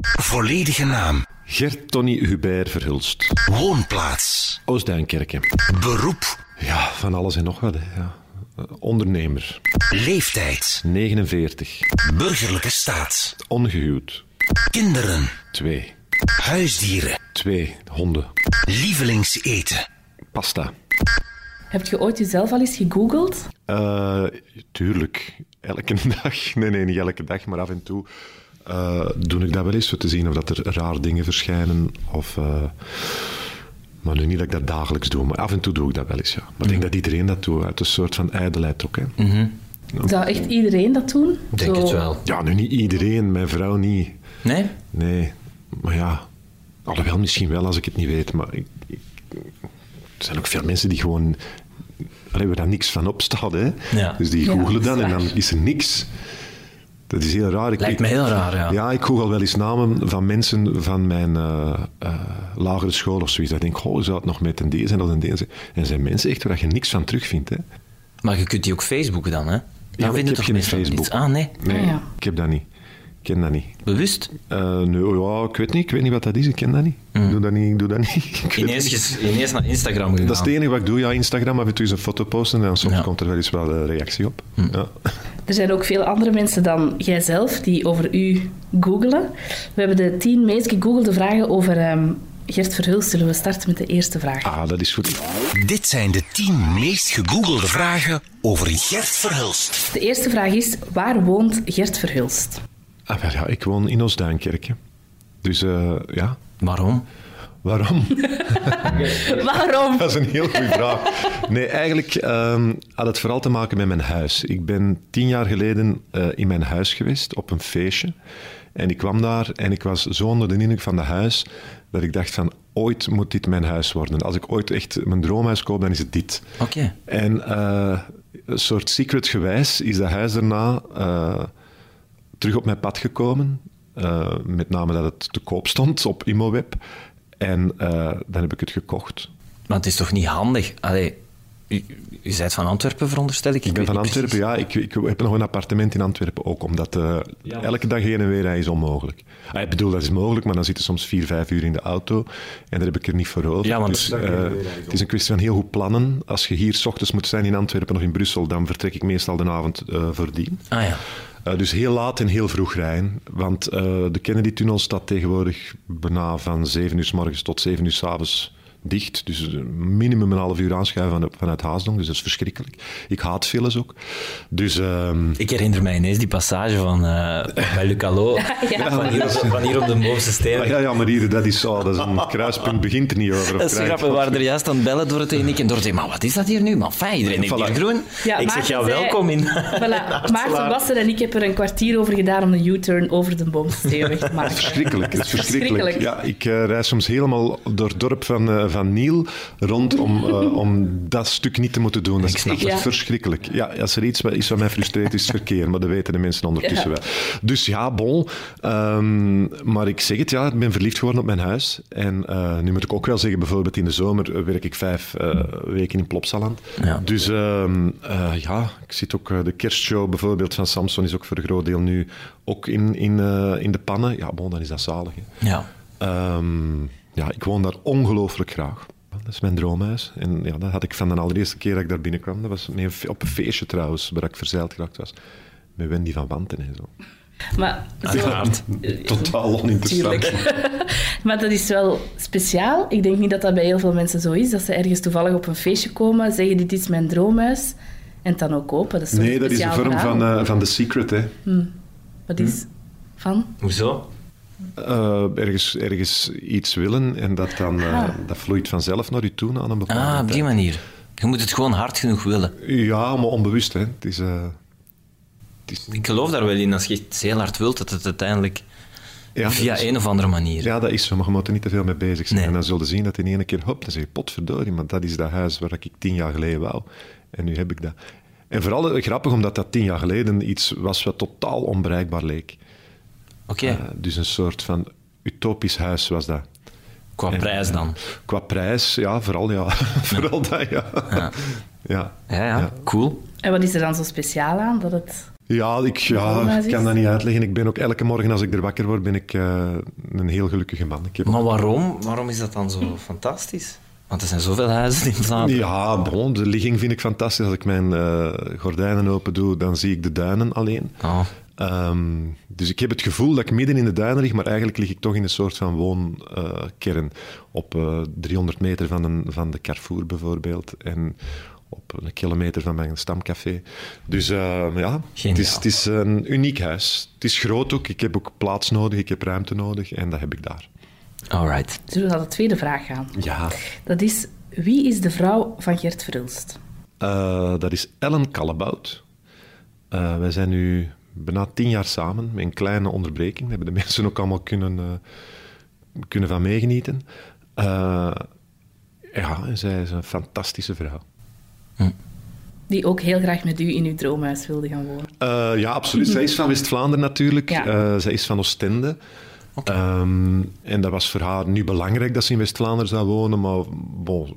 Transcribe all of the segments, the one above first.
Volledige naam. Gert Tony Hubert Verhulst. Woonplaats. Oostduinkerke. Beroep. Ja, van alles en nog wat. Hè. Ja. Ondernemer. Leeftijd. 49. Burgerlijke staat. Ongehuwd. Kinderen. Twee. Huisdieren. Twee. Honden. Lievelingseten. Pasta. Heb je ooit jezelf al eens gegoogeld? Eh, tuurlijk. Elke dag. Nee, nee, niet elke dag, maar af en toe eh, doe ik dat wel eens, voor te zien of dat er raar dingen verschijnen. Of, eh, maar nu niet dat ik dat dagelijks doe, maar af en toe doe ik dat wel eens, ja. Maar ik denk dat iedereen dat doet, uit een soort van ijdelheid ook. Hè. Zou echt iedereen dat doen? Denk Zo- het wel. Ja, nu niet iedereen, mijn vrouw niet. Nee? Nee, maar ja, alhoewel misschien wel als ik het niet weet, maar ik, ik- er zijn ook veel mensen die gewoon, allee, waar daar niks van opstaat, hè. Ja. Dus die googelen dan en dan is er niks. Dat is heel raar. Ik, Lijkt me heel raar, ja. Ja, ik google wel eens namen van mensen van mijn eh, eh, lagere school of zoiets. Ik denk, oh, zou het nog met een deze en dat en deze. En er zijn mensen echt waar je niks van terugvindt, hè. Maar je kunt die ook Facebooken dan, hè? maar ik vinden heb toch geen mensen Facebook. Ah, nee. Nee, Ah, ja. ik heb dat niet. Ik ken dat niet. Bewust? Eh, nee, ja, ik weet niet. Ik weet niet wat dat is. Ik ken dat niet. Ik doe dat niet. Ik doe dat niet. Ik Ineens, niet. ineens naar Instagram gegaan. Dat is het enige wat ik doe. Ja, Instagram af en toe eens een foto posten en dan soms Ja. komt er wel eens wel een reactie op. Ja. Er zijn ook veel andere mensen dan jijzelf die over u googelen. We hebben de tien meest gegoogelde vragen over ehm, Gert Verhulst. Zullen we starten met de eerste vraag? Ah, dat is goed. Dit zijn de 10 meest gegoogelde vragen over Gert Verhulst. De eerste vraag is, waar woont Gert Verhulst? Ah, wel ja, ik woon in Oostduinkerke. Dus eh, ja, Waarom? Waarom? Waarom? Dat is een heel goede vraag. Nee, eigenlijk ehm, had het vooral te maken met mijn huis. Ik ben tien jaar geleden eh, in mijn huis geweest op een feestje. En ik kwam daar en ik was zo onder de indruk van dat huis dat ik dacht van ooit moet dit mijn huis worden. Als ik ooit echt mijn droomhuis koop, dan is het dit. Oké. En eh, een soort secret gewijs is dat huis daarna eh, terug op mijn pad gekomen. Eh, met name dat het te koop stond op Immoweb. En eh, dan heb ik het gekocht. Maar het is toch niet handig? Allee, u, u bent van Antwerpen, veronderstel ik? Ik ben van Antwerpen, precies. ja. Ik, ik heb nog een appartement in Antwerpen ook, omdat eh, elke dag heen en weer rijden is onmogelijk. Ah, ik bedoel, dat is mogelijk, maar dan zit je soms vier, vijf uur in de auto en daar heb ik er niet voor over. Ja, want- dus, eh, het is een kwestie van heel goed plannen. Als je hier s ochtends moet zijn in Antwerpen of in Brussel, dan vertrek ik meestal de avond eh voordien. Ah ja. Eh, dus heel laat en heel vroeg rijden. Want eh, de Kennedy-tunnel staat tegenwoordig bijna van 7 uur s morgens tot 7 uur s avonds dicht. Dus minimum een half uur aanschuiven van, vanuit Haasdong. Dus dat is verschrikkelijk. Ik haat files ook. Dus ehm, Ik herinner mij ineens die passage van uh, bij Luc Allo. Van, hier op, van hier op de bovenste steen. ja, ja, maar hier, dat is, zo, dat is een kruispunt, begint er niet over. Dat is grappig, we waren er juist aan het bellen door het en ik. En door maar wat is dat hier nu? Maar fijn, iedereen heeft Voilà. hier groen. Ja, ik zeg, ja, zei- welkom in... Voilà, Maarten Bassen en ik hebben er een kwartier over gedaan om de U-turn over de boomsteenweg te maken. Verschrikkelijk, het is verschrikkelijk. Ja, ik reis soms helemaal door het dorp van, eh, van Niel rond om, eh, om dat stuk niet te moeten doen. Dat is echt Ja. verschrikkelijk. Ja, als er iets is wat mij frustreert, is het verkeer. Maar dat weten de mensen ondertussen Ja. wel. Dus ja, bon. Ehm, maar ik zeg het, ja, ik ben verliefd geworden op mijn huis. En eh, nu moet ik ook wel zeggen, bijvoorbeeld in de zomer eh, werk ik vijf eh, weken in Plopsaland. Ja. Dus ehm, eh, ja, ik zit ook... de kerstshow bijvoorbeeld van Samson is ook voor een groot deel nu ook in, in, eh, in de pannen. Ja, bon, dan is dat zalig. Hè. Ja. Ehm, ja, ik woon daar ongelooflijk graag. Dat is mijn droomhuis. En ja, dat had ik van de allereerste keer dat ik daar binnenkwam. Dat was mee op een feestje trouwens, waar ik verzeild geraakt was. Met Wendy van Wanten en zo. Maar, zo, Uiteraard. Totaal oninteressant. Maar dat is wel speciaal. Ik denk niet dat dat bij heel veel mensen zo is. Dat ze ergens toevallig op een feestje komen, zeggen dit is mijn droomhuis. En het dan ook kopen. Dat is Nee, dat is een vorm van, eh, van The Secret. Hè. Wat is van? Hoezo? Eh, ergens, ergens iets willen en dat, dan, eh, Ah. dat vloeit vanzelf naar je toe aan een bepaalde Ah, op die manier. Je moet het gewoon hard genoeg willen. Ja, maar onbewust. Hè. Het is... eh, het is Ik geloof daar wel in, als je het heel hard wilt, dat het uiteindelijk ja, via is- een of andere manier... Ja, dat is zo, maar je moet er niet te veel mee bezig zijn. Nee. En dan zul je zien dat in één keer, hop, dan zeg je, potverdorie, maar dat is dat huis waar ik tien jaar geleden wou. En nu heb ik dat. En vooral grappig, omdat dat tien jaar geleden iets was wat totaal onbereikbaar leek. Oké, Eh, dus een soort van utopisch huis was dat. qua en- prijs dan. Qua prijs, ja, vooral, ja. vooral dat, ja. Ja. Ja. Ja, ja, cool. En wat is er dan zo speciaal aan? Dat het... Ja, ik, ja, ik kan dat niet uitleggen. Ik ben ook elke morgen als ik er wakker word, ben ik uh, een heel gelukkige man. Ik heb... Maar waarom? Waarom is dat dan zo fantastisch? Want er zijn zoveel huizen in Vlaanderen. Ja, bon, de ligging vind ik fantastisch. Als ik mijn uh, gordijnen open doe, dan zie ik de duinen alleen. Oh. Um, dus ik heb het gevoel dat ik midden in de duinen lig, maar eigenlijk lig ik toch in een soort van woonkern. Uh, op uh, 300 meter van, een, van de Carrefour bijvoorbeeld. En op een kilometer van mijn stamcafé. Dus uh, ja, het is, het is, een uniek huis. Het is groot ook. Ik heb ook plaats nodig, ik heb ruimte nodig en dat heb ik daar. Alright. Zullen we naar de tweede vraag gaan? Ja. Dat is, wie is de vrouw van Gert Verhulst? Uh, dat is Ellen Kallebout. Uh, wij zijn nu bijna tien jaar samen, met een kleine onderbreking. Daar hebben de mensen ook allemaal kunnen, uh, kunnen van meegenieten. ja, zij is een fantastische vrouw. Hm. Die ook heel graag met u in uw droomhuis wilde gaan wonen. Uh, ja, absoluut. zij is van West-Vlaanderen natuurlijk. Ja. Uh, zij is van Oostende. Okay. Um, en dat was voor haar nu belangrijk dat ze in West-Vlaanderen zou wonen, maar bon,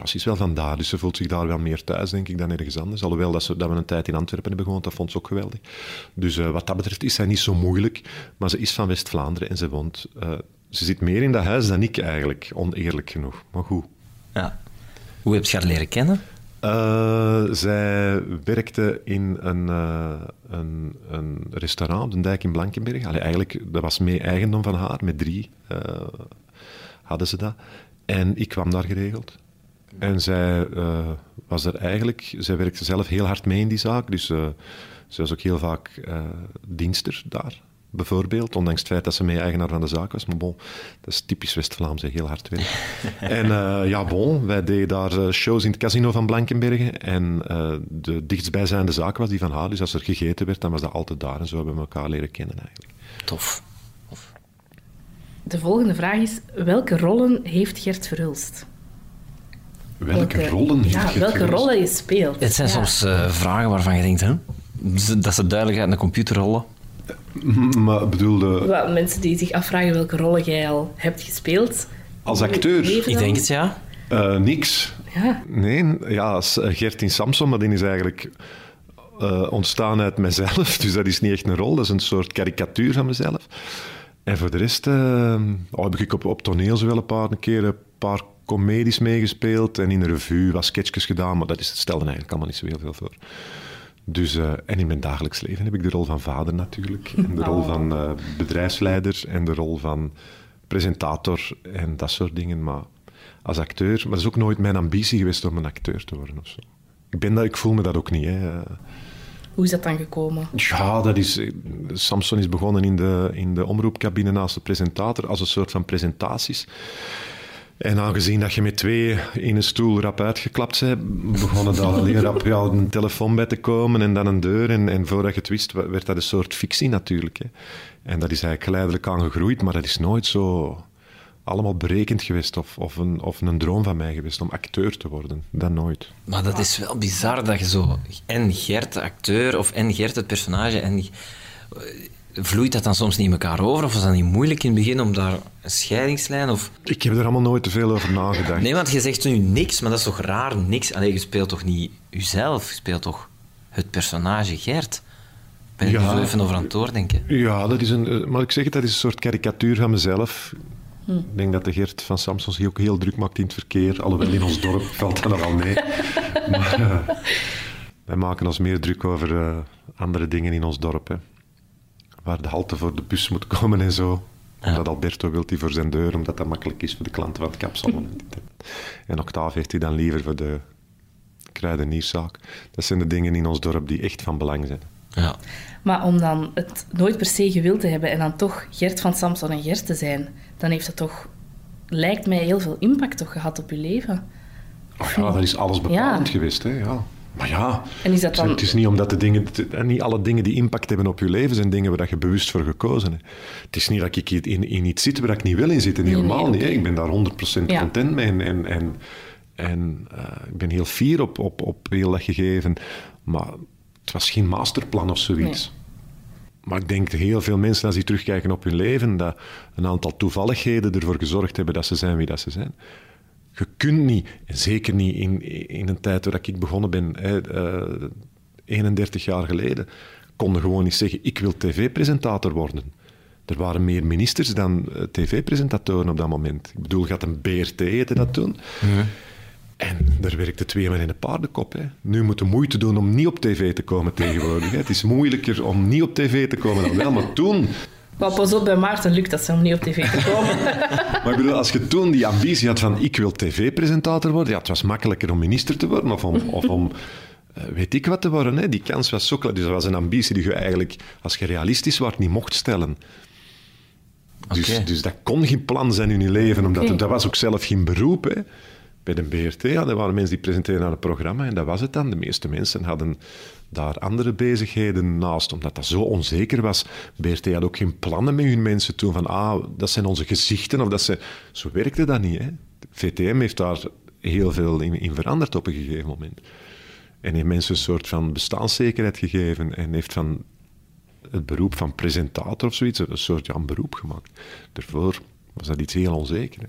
ja, ze is wel van daar, dus ze voelt zich daar wel meer thuis, denk ik, dan ergens anders. Alhoewel dat, ze, dat we een tijd in Antwerpen hebben gewoond, dat vond ze ook geweldig. Dus uh, wat dat betreft is zij niet zo moeilijk, maar ze is van West-Vlaanderen en ze woont... ze zit meer in dat huis dan ik eigenlijk, oneerlijk genoeg. Maar goed. Ja. Hoe heb je haar leren kennen? Uh, zij werkte in een, uh, een, een, restaurant op de dijk in Blankenberg. Allee, eigenlijk, dat was mee eigendom van haar, met drie uh, hadden ze dat. En ik kwam daar geregeld. En zij was er eigenlijk, zij werkte zelf heel hard mee in die zaak, dus ze was ook heel vaak dienster daar bijvoorbeeld. Ondanks het feit dat ze mee eigenaar van de zaak was. Maar bon, dat is typisch West-Vlaams, heel hard werken. en uh, ja, bon, wij deden daar eh, shows in het casino van Blankenbergen. En uh, de dichtstbijzijnde zaak was die van haar. Dus als er gegeten werd, dan was dat altijd daar. En zo hebben we elkaar leren kennen eigenlijk. Tof. Tof. De volgende vraag is, welke rollen heeft Gert Verhulst? Welke, welke rollen heeft ja, welke rollen je speelt. Het zijn ja. soms vragen waarvan je denkt, hè? dat ze duidelijk uit een computer rollen. Maar bedoelde... Wel, mensen die zich afvragen welke rollen jij al hebt gespeeld. Als acteur? Ik denk het, ja. Uh, niks. Ja. Nee, ja, Gert in Samson, maar die is eigenlijk uh, ontstaan uit mezelf. Dus dat is niet echt een rol, dat is een soort karikatuur van mezelf. En voor de rest uh, oh, heb ik op, op toneel zo wel een paar een keer een paar comedies meegespeeld en in een revue wat sketchjes gedaan, maar dat is, stelde eigenlijk allemaal niet zo heel veel voor. Dus, uh, en in mijn dagelijks leven heb ik de rol van vader natuurlijk. En de rol Oh. van uh, bedrijfsleider en de rol van presentator en dat soort dingen. Maar als acteur, maar dat is ook nooit mijn ambitie geweest om een acteur te worden of zo. Ik, ben dat, ik voel me dat ook niet. Hè. Hoe is dat dan gekomen? Ja, dat is, Samson is begonnen in de, in de omroepcabine naast de presentator als een soort van presentaties. En aangezien dat je met twee in een stoel rap uitgeklapt bent, begonnen alleen rap een telefoon bij te komen en dan een deur. En, en voordat je het wist, werd dat een soort fictie natuurlijk. Hè. En dat is eigenlijk geleidelijk aan gegroeid, maar dat is nooit zo allemaal berekend geweest of, of, een, of een droom van mij geweest om acteur te worden. Dat nooit. Maar dat is wel bizar dat je zo... En Gert de acteur, of en Gert het personage, en vloeit dat dan soms niet in elkaar over? Of was dat niet moeilijk in het begin om daar een scheidingslijn? Of... Ik heb er allemaal nooit te veel over nagedacht. Nee, want je zegt nu niks, maar dat is toch raar, niks? Allee, je speelt toch niet jezelf? Je speelt toch het personage Gert? Ben ik ja. zo even over aan het doordenken? Ja, dat is een... Maar ik zeg het, dat is een soort karikatuur van mezelf. Hm. Ik denk dat de Gert van Samson zich ook heel druk maakt in het verkeer. Alhoewel in ons dorp valt dat nogal mee. Maar uh, wij maken ons meer druk over uh, andere dingen in ons dorp. Hè waar de halte voor de bus moet komen en zo. Ja. Omdat Alberto wil hij voor zijn deur, omdat dat makkelijk is voor de klanten van het kapsalon. en Octave heeft hij dan liever voor de kruidenierszaak. Dat zijn de dingen in ons dorp die echt van belang zijn. Ja. Maar om dan het nooit per se gewild te hebben en dan toch Gert van Samson en Gert te zijn, dan heeft dat toch, lijkt mij, heel veel impact toch gehad op je leven. Oh ja, dat is alles bepalend ja. geweest, hè, ja. Maar ja, en is dat dan... het is niet omdat de dingen, niet alle dingen die impact hebben op je leven zijn dingen waar je bewust voor gekozen hebt. Het is niet dat ik in, in iets zit waar ik niet wil in zitten, Nee, helemaal nee, niet. Ik ben daar 100% Ja. content mee en, en, en, en eh, ik ben heel fier op, op, op heel dat gegeven. Maar het was geen masterplan of zoiets. Maar ik denk dat heel veel mensen, als die terugkijken op hun leven, dat een aantal toevalligheden ervoor gezorgd hebben dat ze zijn wie dat ze zijn. Je kunt niet, en zeker niet in, in een tijd waar ik begonnen ben, hè, eh, 31 jaar geleden, konden gewoon niet zeggen, ik wil tv-presentator worden. Er waren meer ministers dan eh, tv-presentatoren op dat moment. Ik bedoel, gaat een BRT heette dat toen. En daar werkte twee man in een paardenkop. Hè. Nu moet je moeite doen om niet op tv te komen tegenwoordig. Hè. Het is moeilijker om niet op tv te komen dan wel, maar toen... Maar pas op, bij Maarten lukt dat ze om niet op tv te komen. Maar ik bedoel, als je toen die ambitie had van ik wil tv-presentator worden, ja, het was makkelijker om minister te worden of om, of om eh, weet ik wat te worden. Hè. Die kans was zo klein. Dus dat was een ambitie die je eigenlijk, als je realistisch was, niet mocht stellen. Dus, dus dat kon geen plan zijn in je leven, omdat dat was ook zelf geen beroep. Hè. Bij de BRT ja, er waren mensen die presenteerden aan het programma en dat was het dan. De meeste mensen hadden daar andere bezigheden naast, omdat dat zo onzeker was. BRT had ook geen plannen met hun mensen toen van ah, dat zijn onze gezichten. Of dat zijn... Zo werkte dat niet. Hè. VTM heeft daar heel veel in, in veranderd op een gegeven moment. En heeft mensen een soort van bestaanszekerheid gegeven en heeft van het beroep van presentator of zoiets een soort ja, een beroep gemaakt. Daarvoor was dat iets heel onzeker. Hè.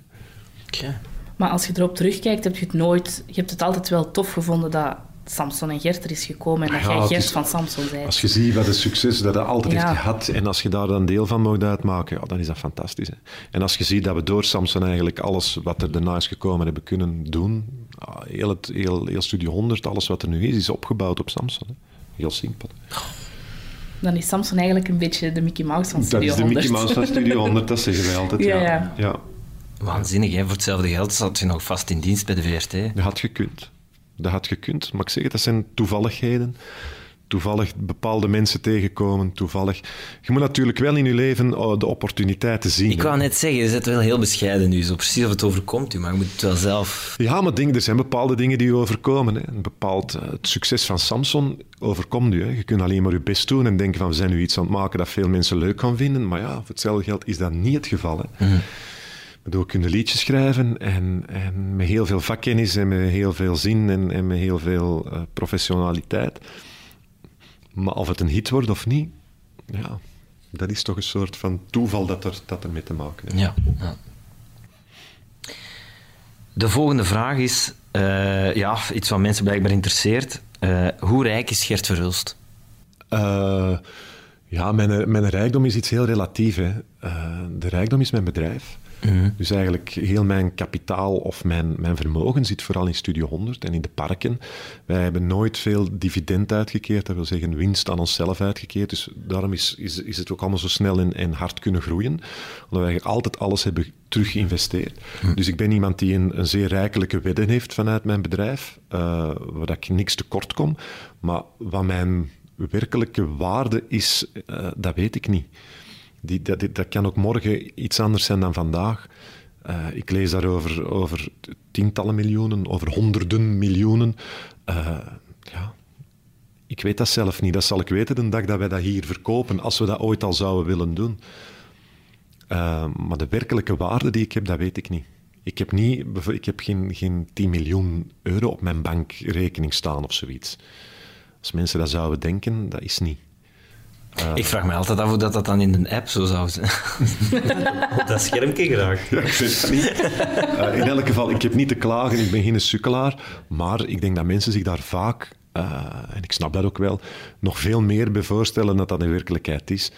Oké. Maar als je erop terugkijkt, heb je het nooit... Je hebt het altijd wel tof gevonden dat Samson en Gert er is gekomen en dat Ja, jij Gert is- van Samson bent. Als je ziet wat een succes dat hij altijd Ja. heeft gehad en als je daar dan deel van mocht uitmaken, ja, dan is dat fantastisch. Hè. En als je ziet dat we door Samson eigenlijk alles wat er daarna is gekomen hebben kunnen doen, heel, het, heel, heel Studio 100, alles wat er nu is, is opgebouwd op Samson. Hè. Heel simpel. Dan is Samson eigenlijk een beetje de Mickey Mouse van Dat Studio is de 100. Mickey Mouse van Studio 100, dat zeggen wij altijd. Ja, Ja, ja. ja. Waanzinnig, hè? Voor hetzelfde geld zat je nog vast in dienst bij de VRT. Dat had gekund. Dat had gekund. Maar ik zeg het, dat zijn toevalligheden. Toevallig bepaalde mensen tegenkomen, toevallig. Je moet natuurlijk wel in je leven oh, de opportuniteiten zien. Ik wou net zeggen, je bent wel heel bescheiden nu, zo precies of het overkomt u, maar je moet het wel zelf... Ja, maar denk, er zijn bepaalde dingen die je overkomen. Hè. Een bepaald, eh, het succes van Samson overkomt u. Hè. Je kunt alleen maar je best doen en denken van we zijn nu iets aan het maken dat veel mensen leuk gaan vinden. Maar ja, voor hetzelfde geld is dat niet het geval. Hè. Ik bedoel, je kunt liedjes schrijven en, en met heel veel vakkennis en met heel veel zin en, en met heel veel eh, professionaliteit. Maar of het een hit wordt of niet, ja, dat is toch een soort van toeval dat er, dat er mee te maken heeft. Ja. ja. De volgende vraag is, eh, ja, iets wat mensen blijkbaar interesseert. Eh, hoe rijk is Gert Verhulst? Ja, mijn, mijn rijkdom is iets heel relatief. Hè. Eh, de rijkdom is mijn bedrijf. Dus eigenlijk heel mijn kapitaal of mijn, mijn vermogen zit vooral in Studio 100 en in de parken. Wij hebben nooit veel dividend uitgekeerd, dat wil zeggen winst aan onszelf uitgekeerd. Dus daarom is, is, is het ook allemaal zo snel en, en hard kunnen groeien. Omdat wij altijd alles hebben terug geïnvesteerd. Dus ik ben iemand die een, een zeer rijkelijke wedden heeft vanuit mijn bedrijf, eh, waar ik niks tekort kom. Maar wat mijn werkelijke waarde is, eh, dat weet ik niet. Die, dat, dat kan ook morgen iets anders zijn dan vandaag. Eh, ik lees daarover over tientallen miljoenen, over honderden miljoenen. Eh, ja, ik weet dat zelf niet. Dat zal ik weten de dag dat wij dat hier verkopen, als we dat ooit al zouden willen doen. Maar de werkelijke waarde die ik heb, dat weet ik niet. Ik heb, niet, ik heb geen, geen 10 miljoen euro op mijn bankrekening staan of zoiets. Als mensen dat zouden denken, dat is niet. Ik vraag me altijd af hoe dat, dat dan in een app zo zou zijn. Op dat schermpje geraakt. Ja, ik weet het niet. Eh, in elk geval, ik heb niet te klagen, ik ben geen sukkelaar. Maar ik denk dat mensen zich daar vaak, eh, en ik snap dat ook wel, nog veel meer bij voorstellen dan dat in werkelijkheid is.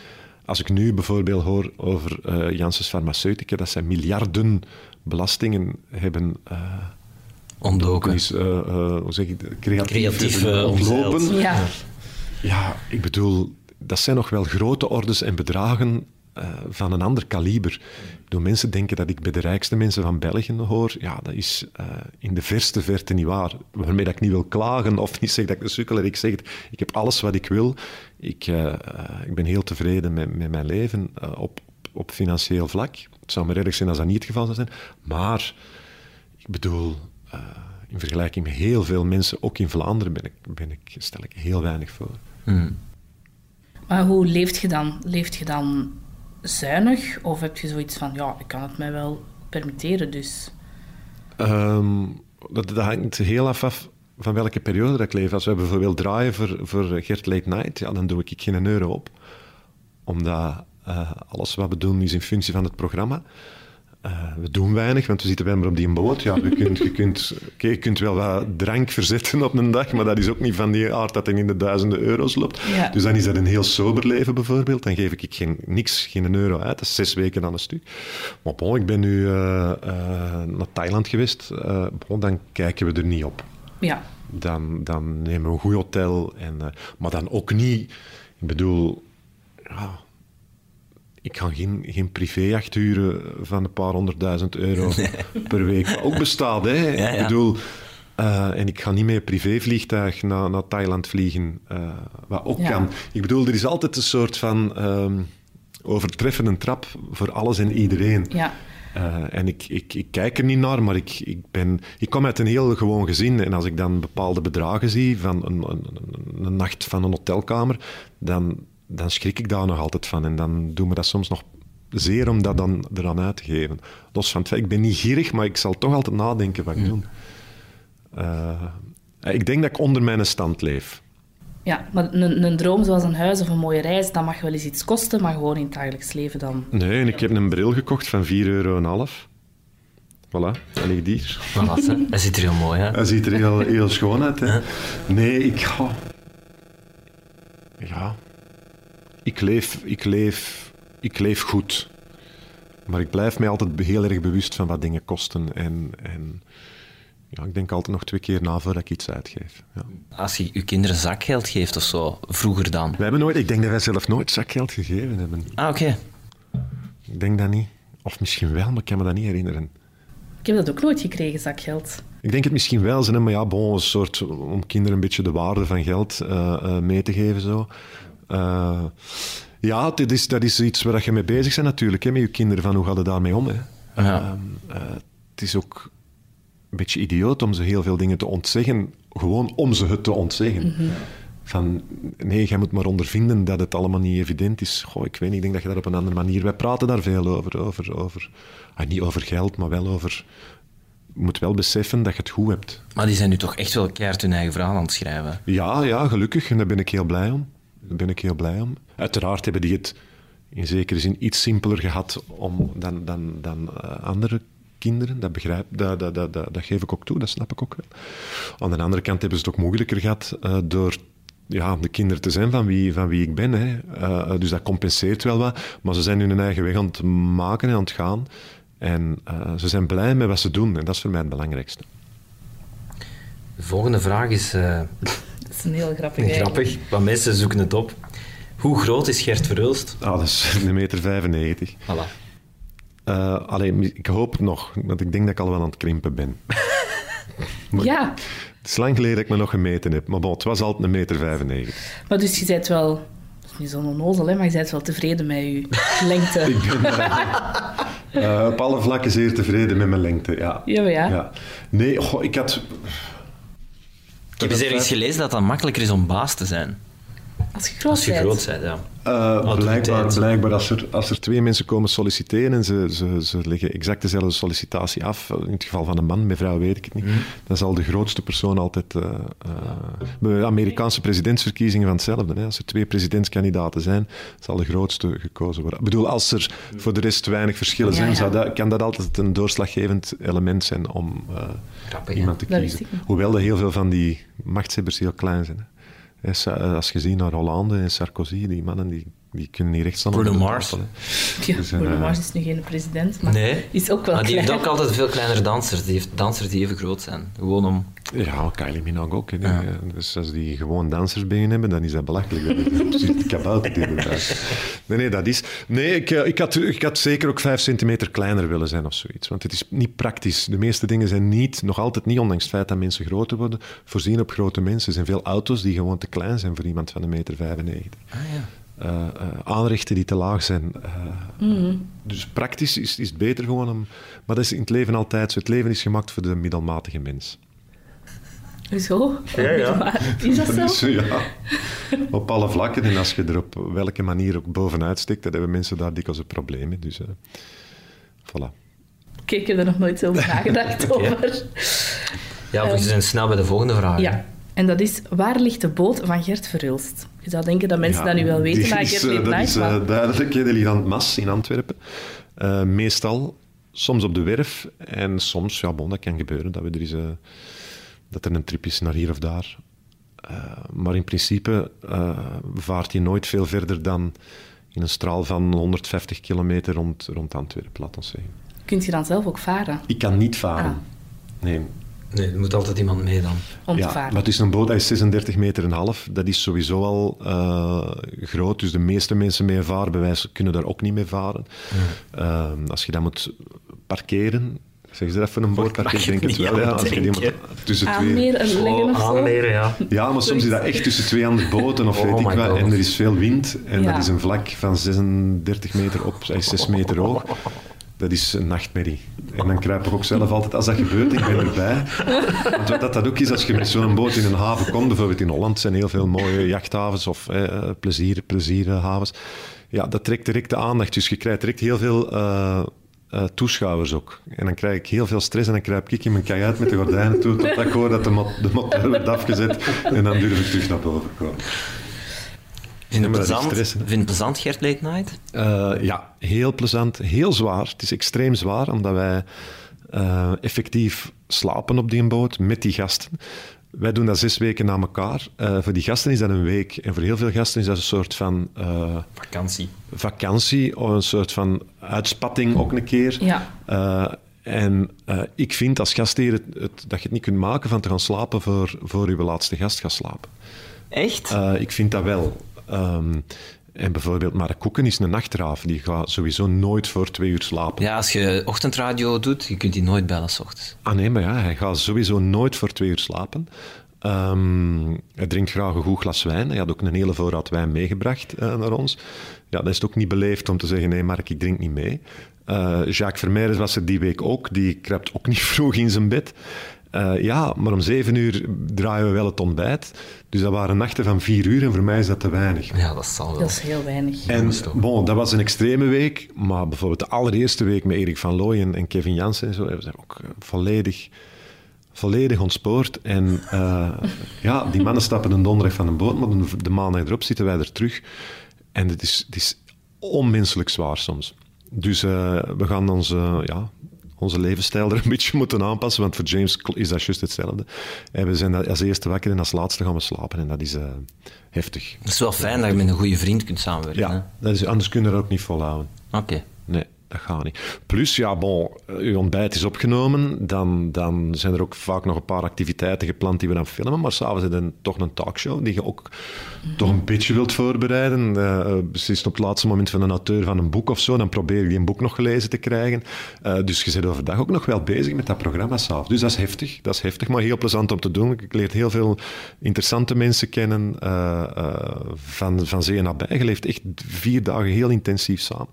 Als ik nu bijvoorbeeld hoor over eh Janssens Farmaceutica, dat zij miljarden belastingen hebben eh, Ontdoken. is, eh, eh, hoe zeg ik, creatief, Creatief, ontlopen. Ja. Ja, ik bedoel, dat zijn nog wel grote orders en bedragen eh, van een ander kaliber. Ik bedoel, mensen denken dat ik bij de rijkste mensen van België hoor. Ja, dat is eh, in de verste verte niet waar. Waarmee dat ik niet wil klagen of niet zeg dat ik een sukkel Ik zeg het, ik heb alles wat ik wil. Ik, ik ben heel tevreden met, met mijn leven op, op financieel vlak. Het zou me erg zijn als dat niet het geval zou zijn. Maar, ik bedoel... eh, in vergelijking met heel veel mensen, ook in Vlaanderen, ben ik, ben ik, stel ik heel weinig voor. Maar hoe leeft je dan? Leeft je dan zuinig? Of heb je zoiets van, ja, ik kan het mij wel permitteren, dus... Ehm, dat, dat hangt heel af, af van welke periode dat ik leef. Als we bijvoorbeeld draaien voor, voor Gert Late Night, ja, dan doe ik geen euro op. Omdat eh, alles wat we doen is in functie van het programma. Eh, we doen weinig, want we zitten wel maar op die boot. Ja, je, kunt, je, kunt, je kunt wel wat drank verzetten op een dag, maar dat is ook niet van die aard dat het in de duizenden euro's loopt. Ja. Dus dan is dat een heel sober leven bijvoorbeeld. Dan geef ik geen, niks, geen euro uit. Dat is zes weken aan een stuk. Maar bon, ik ben nu eh, eh, naar Thailand geweest. Bon, dan kijken we er niet op. Ja. Dan, dan nemen we een goed hotel. En, maar dan ook niet... Ik bedoel... ik ga geen, geen privéjacht huren van een paar honderdduizend euro per week. Wat ook bestaat, hè. Ja, ja. Ik bedoel... eh, en ik ga niet met een privévliegtuig naar, naar Thailand vliegen, eh, wat ook Ja. kan. Ik bedoel, er is altijd een soort van ehm overtreffende trap voor alles en iedereen. Ja. Eh, en ik, ik, ik kijk er niet naar, maar ik, ik, ben, ik kom uit een heel gewoon gezin. En als ik dan bepaalde bedragen zie van een, een, een- een nacht van een hotelkamer, dan, dan schrik ik daar nog altijd van. En dan doen we dat soms nog zeer om dat dan eraan uit te geven. Los van het feit, ik ben niet gierig, maar ik zal toch altijd nadenken wat ik doe. Eh, ik denk dat ik onder mijn stand leef. Ja, maar een, een droom zoals een huis of een mooie reis, dat mag wel eens iets kosten, maar gewoon in het dagelijks leven dan. Nee, en ik heb een bril gekocht van 4,5 euro. Voilà, dat ligt hier. Hè? Dat ziet er heel mooi uit. Hij ziet er heel, heel schoon uit. Hè? Nee, ik ga... Ja. Ik leef, ik, leef, ik leef goed. Maar ik blijf mij altijd heel erg bewust van wat dingen kosten. En, en ja, ik denk altijd nog twee keer na voordat ik iets uitgeef. Ja. Als je je kinderen zakgeld geeft of zo, vroeger dan. Wij hebben nooit... Ik denk dat wij zelf nooit zakgeld gegeven hebben. Ah, oké. Ik denk dat niet. Of misschien wel, maar ik kan me dat niet herinneren. Ik heb dat ook nooit gekregen, zakgeld. Ik denk het misschien wel, zijn, maar ja, bon, een soort om kinderen een beetje de waarde van geld eh, eh, mee te geven. Zo. Eh, ja, dit is, dat is iets waar je mee bezig bent natuurlijk, hè, met je kinderen, van hoe gaat het daarmee om. Hè. Ja. Ehm, eh, het is ook een beetje idioot om ze heel veel dingen te ontzeggen, gewoon om ze het te ontzeggen. Van, nee, jij moet maar ondervinden dat het allemaal niet evident is. Goh, ik weet niet, ik denk dat je dat op een andere manier... Wij praten daar veel over, over, over ah, niet over geld, maar wel over... Je moet wel beseffen dat je het goed hebt. Maar die zijn nu toch echt wel keihard hun eigen verhaal aan het schrijven. Ja, ja, gelukkig. En daar ben ik heel blij om. Daar ben ik heel blij om. Uiteraard hebben die het in zekere zin iets simpeler gehad om, dan, dan, dan eh, andere kinderen. Dat, begrijp, dat, dat, dat, dat, geef ik ook toe, dat snap ik ook wel. Aan de andere kant hebben ze het ook moeilijker gehad eh, door ja, de kinderen te zijn van wie, van wie ik ben. Hè. Eh, dus dat compenseert wel wat. Maar ze zijn hun eigen weg aan het maken en aan het gaan. En ze zijn blij met wat ze doen. En dat is voor mij het belangrijkste. De volgende vraag is Dat is een heel grappig. eigenlijk. grappig, want mensen zoeken het op. Hoe groot is Gert Verhulst? Ah, dat is een meter 95. Voilà. Eh, alleen, ik hoop het nog, want ik denk dat ik al wel aan het krimpen ben. Maar Ja, Het is lang geleden dat ik me nog gemeten heb, maar bon, het was altijd een meter 95. maar dus je bent wel... Dat is niet zo'n onnozel, hè, maar je bent wel tevreden met je lengte. Ik ben eh, eh, op alle vlakken zeer tevreden met mijn lengte, ja. Ja, maar ja. Nee, goh, ik had... Ik heb eens ergens gelezen dat het makkelijker is om baas te zijn. Als je groot Als je bent. groot bent, ja. Eh, blijkbaar, blijkbaar als, er, als er twee mensen komen solliciteren en ze, ze, ze leggen exact dezelfde sollicitatie af, in het geval van een man, bij vrouw weet ik het niet, dan zal de grootste persoon altijd... bij de Amerikaanse presidentsverkiezingen van hetzelfde. Hè. Als er twee presidentskandidaten zijn, zal de grootste gekozen worden. Ik bedoel, als er voor de rest weinig verschillen zijn, ja. Zou dat, kan dat altijd een doorslaggevend element zijn om Grappig, iemand te kiezen. Hoewel dat heel veel van die machtshebbers heel klein zijn. Hè. Eh, Als je ziet naar Hollande en Sarkozy, die mannen die, die kunnen niet recht staan. Bruno Mars. Ja, Dus, eh, Bruno Mars is nu geen president, maar Nee. is ook wel Maar die heeft ook altijd veel kleinere dansers. Die heeft dansers die even groot zijn. Gewoon om... Ja, Kylie Minogue ook. Hè. Ja. Eh, Dus als die gewoon dansersbenen hebben, dan is dat belachelijk. Dat is de kabouter die. Nee, nee, dat is... Nee, ik, eh, ik, had, ik had zeker ook vijf centimeter kleiner willen zijn of zoiets. Want het is niet praktisch. De meeste dingen zijn niet, nog altijd niet, ondanks het feit dat mensen groter worden, voorzien op grote mensen. Er zijn veel auto's die gewoon te klein zijn voor iemand van een meter 95. Ah, ja. Eh, eh, aanrechten die te laag zijn. eh, Dus praktisch is, is het beter gewoon om... Maar dat is in het leven altijd zo. Het leven is gemaakt voor de middelmatige mens. Hoezo? Maar Is dat zo? ja, op alle vlakken. En als je er op welke manier ook bovenuit stikt, dan hebben mensen daar dikwijls een probleem mee. Dus, eh voilà. Oké, ik heb er nog nooit zo over nagedacht over. Ja, we zijn snel bij de volgende vraag. hè. Ja, en dat is, waar ligt de boot van Gert Verhulst? Je zou denken dat mensen Ja, dat nu wel weten, maar is, Gert eh, weet Dat is eh, duidelijk. Die ligt aan het Mas in Antwerpen. Eh, meestal soms op de werf en soms, ja, bon, dat kan gebeuren dat, we er eh, dat er een trip is naar hier of daar. Eh, maar in principe eh, vaart je nooit veel verder dan in een straal van 150 kilometer rond, rond Antwerpen, laat ons zeggen. Kunt je dan zelf ook varen? Ik kan niet varen. Nee, Nee, er moet altijd iemand mee dan. Om ja, te varen? maar het is een boot, dat is 36 meter en een half. Dat is sowieso al eh, groot, dus de meeste mensen met een vaarbewijs kunnen daar ook niet mee varen. Eh, als je dat moet parkeren, zeg ze dat voor een boot parkeren? Ik denk het wel, ja. Als je die moet tussen twee... Aanmeer en leggen of zo? ja. Ja, maar soms is dat echt tussen twee andere boten of Oh weet ik wat. En er is veel wind en Ja. dat is een vlak van 36 meter op, eh, 6 meter hoog. Dat is een nachtmerrie. En dan kruip ik ook zelf altijd, als dat gebeurt, ik ben erbij. Want wat dat, ook is, als je met zo'n boot in een haven komt, bijvoorbeeld in Holland zijn heel veel mooie jachthavens of eh, plezier, plezierhavens. Ja, dat trekt direct de aandacht. Dus je krijgt direct heel veel eh, eh, toeschouwers ook. En dan krijg ik heel veel stress en dan kruip ik in mijn kajuit met de gordijnen toe, totdat ik hoor dat de, mo de werd afgezet. En dan durf ik terug naar boven komen. Vind je is plezant, stress, vind je het plezant, Gert Late Night? Eh, ja, heel plezant, heel zwaar. Het is extreem zwaar, omdat wij eh, effectief slapen op die boot met die gasten. Wij doen dat zes weken na elkaar. Eh, voor die gasten is dat een week. En voor heel veel gasten is dat een soort van eh, Vakantie. vakantie, of een soort van uitspatting ook een keer. Ja. Eh, en eh, ik vind als gastheer het, het- dat je het niet kunt maken van te gaan slapen voor, voor je laatste gast gaat slapen. Echt? Eh, ik vind dat wel. Ehm, en bijvoorbeeld Mark Koeken is een nachtraaf. Die gaat sowieso nooit voor twee uur slapen. ja, als je ochtendradio doet, je kunt die nooit bellen s ochtends. Ah nee, maar ja, hij gaat sowieso nooit voor twee uur slapen. Ehm, hij drinkt graag een goed glas wijn. Hij had ook een hele voorraad wijn meegebracht eh, naar ons. Ja, dat is ook niet beleefd om te zeggen, nee Mark, ik drink niet mee. Eh, Jacques Vermeijers was er die week ook. Die kruipt ook niet vroeg in zijn bed. Eh, ja, maar om zeven uur draaien we wel het ontbijt. Dus dat waren nachten van vier uur en voor mij is dat te weinig. Ja, dat zal wel. Dat is heel weinig. En bon, dat was een extreme week, maar bijvoorbeeld de allereerste week met Erik van Looy en, Kevin Jansen en zo, hebben ze ook eh, volledig, volledig ontspoord. En eh, ja, die mannen stappen een donderdag van een boot, maar de, maandag erop zitten wij er terug. En het is, het is onmenselijk zwaar soms. Dus eh, we gaan onze, ja, onze levensstijl er een beetje moeten aanpassen, want voor James is dat juist hetzelfde. En we zijn als eerste wakker en als laatste gaan we slapen. En dat is eh, heftig. Het is wel fijn dat je met een goede vriend kunt samenwerken. Ja, dat is, anders kun je dat ook niet volhouden. hè? Oké. Dat gaat niet. Plus, ja, bon, uw ontbijt is opgenomen, dan, dan zijn er ook vaak nog een paar activiteiten gepland die we dan filmen, maar s'avonds is een- toch een talkshow die je ook toch een beetje wilt voorbereiden. Eh beslist op het laatste moment van een auteur van een boek of zo, dan probeer je die een boek nog gelezen te krijgen. Eh, dus je bent overdag ook nog wel bezig met dat programma s'avonds. Dus dat is heftig, dat is heftig, maar heel plezant om te doen. Ik leer heel veel interessante mensen kennen eh, eh, van, van zee nabij. Je leeft echt vier dagen heel intensief samen.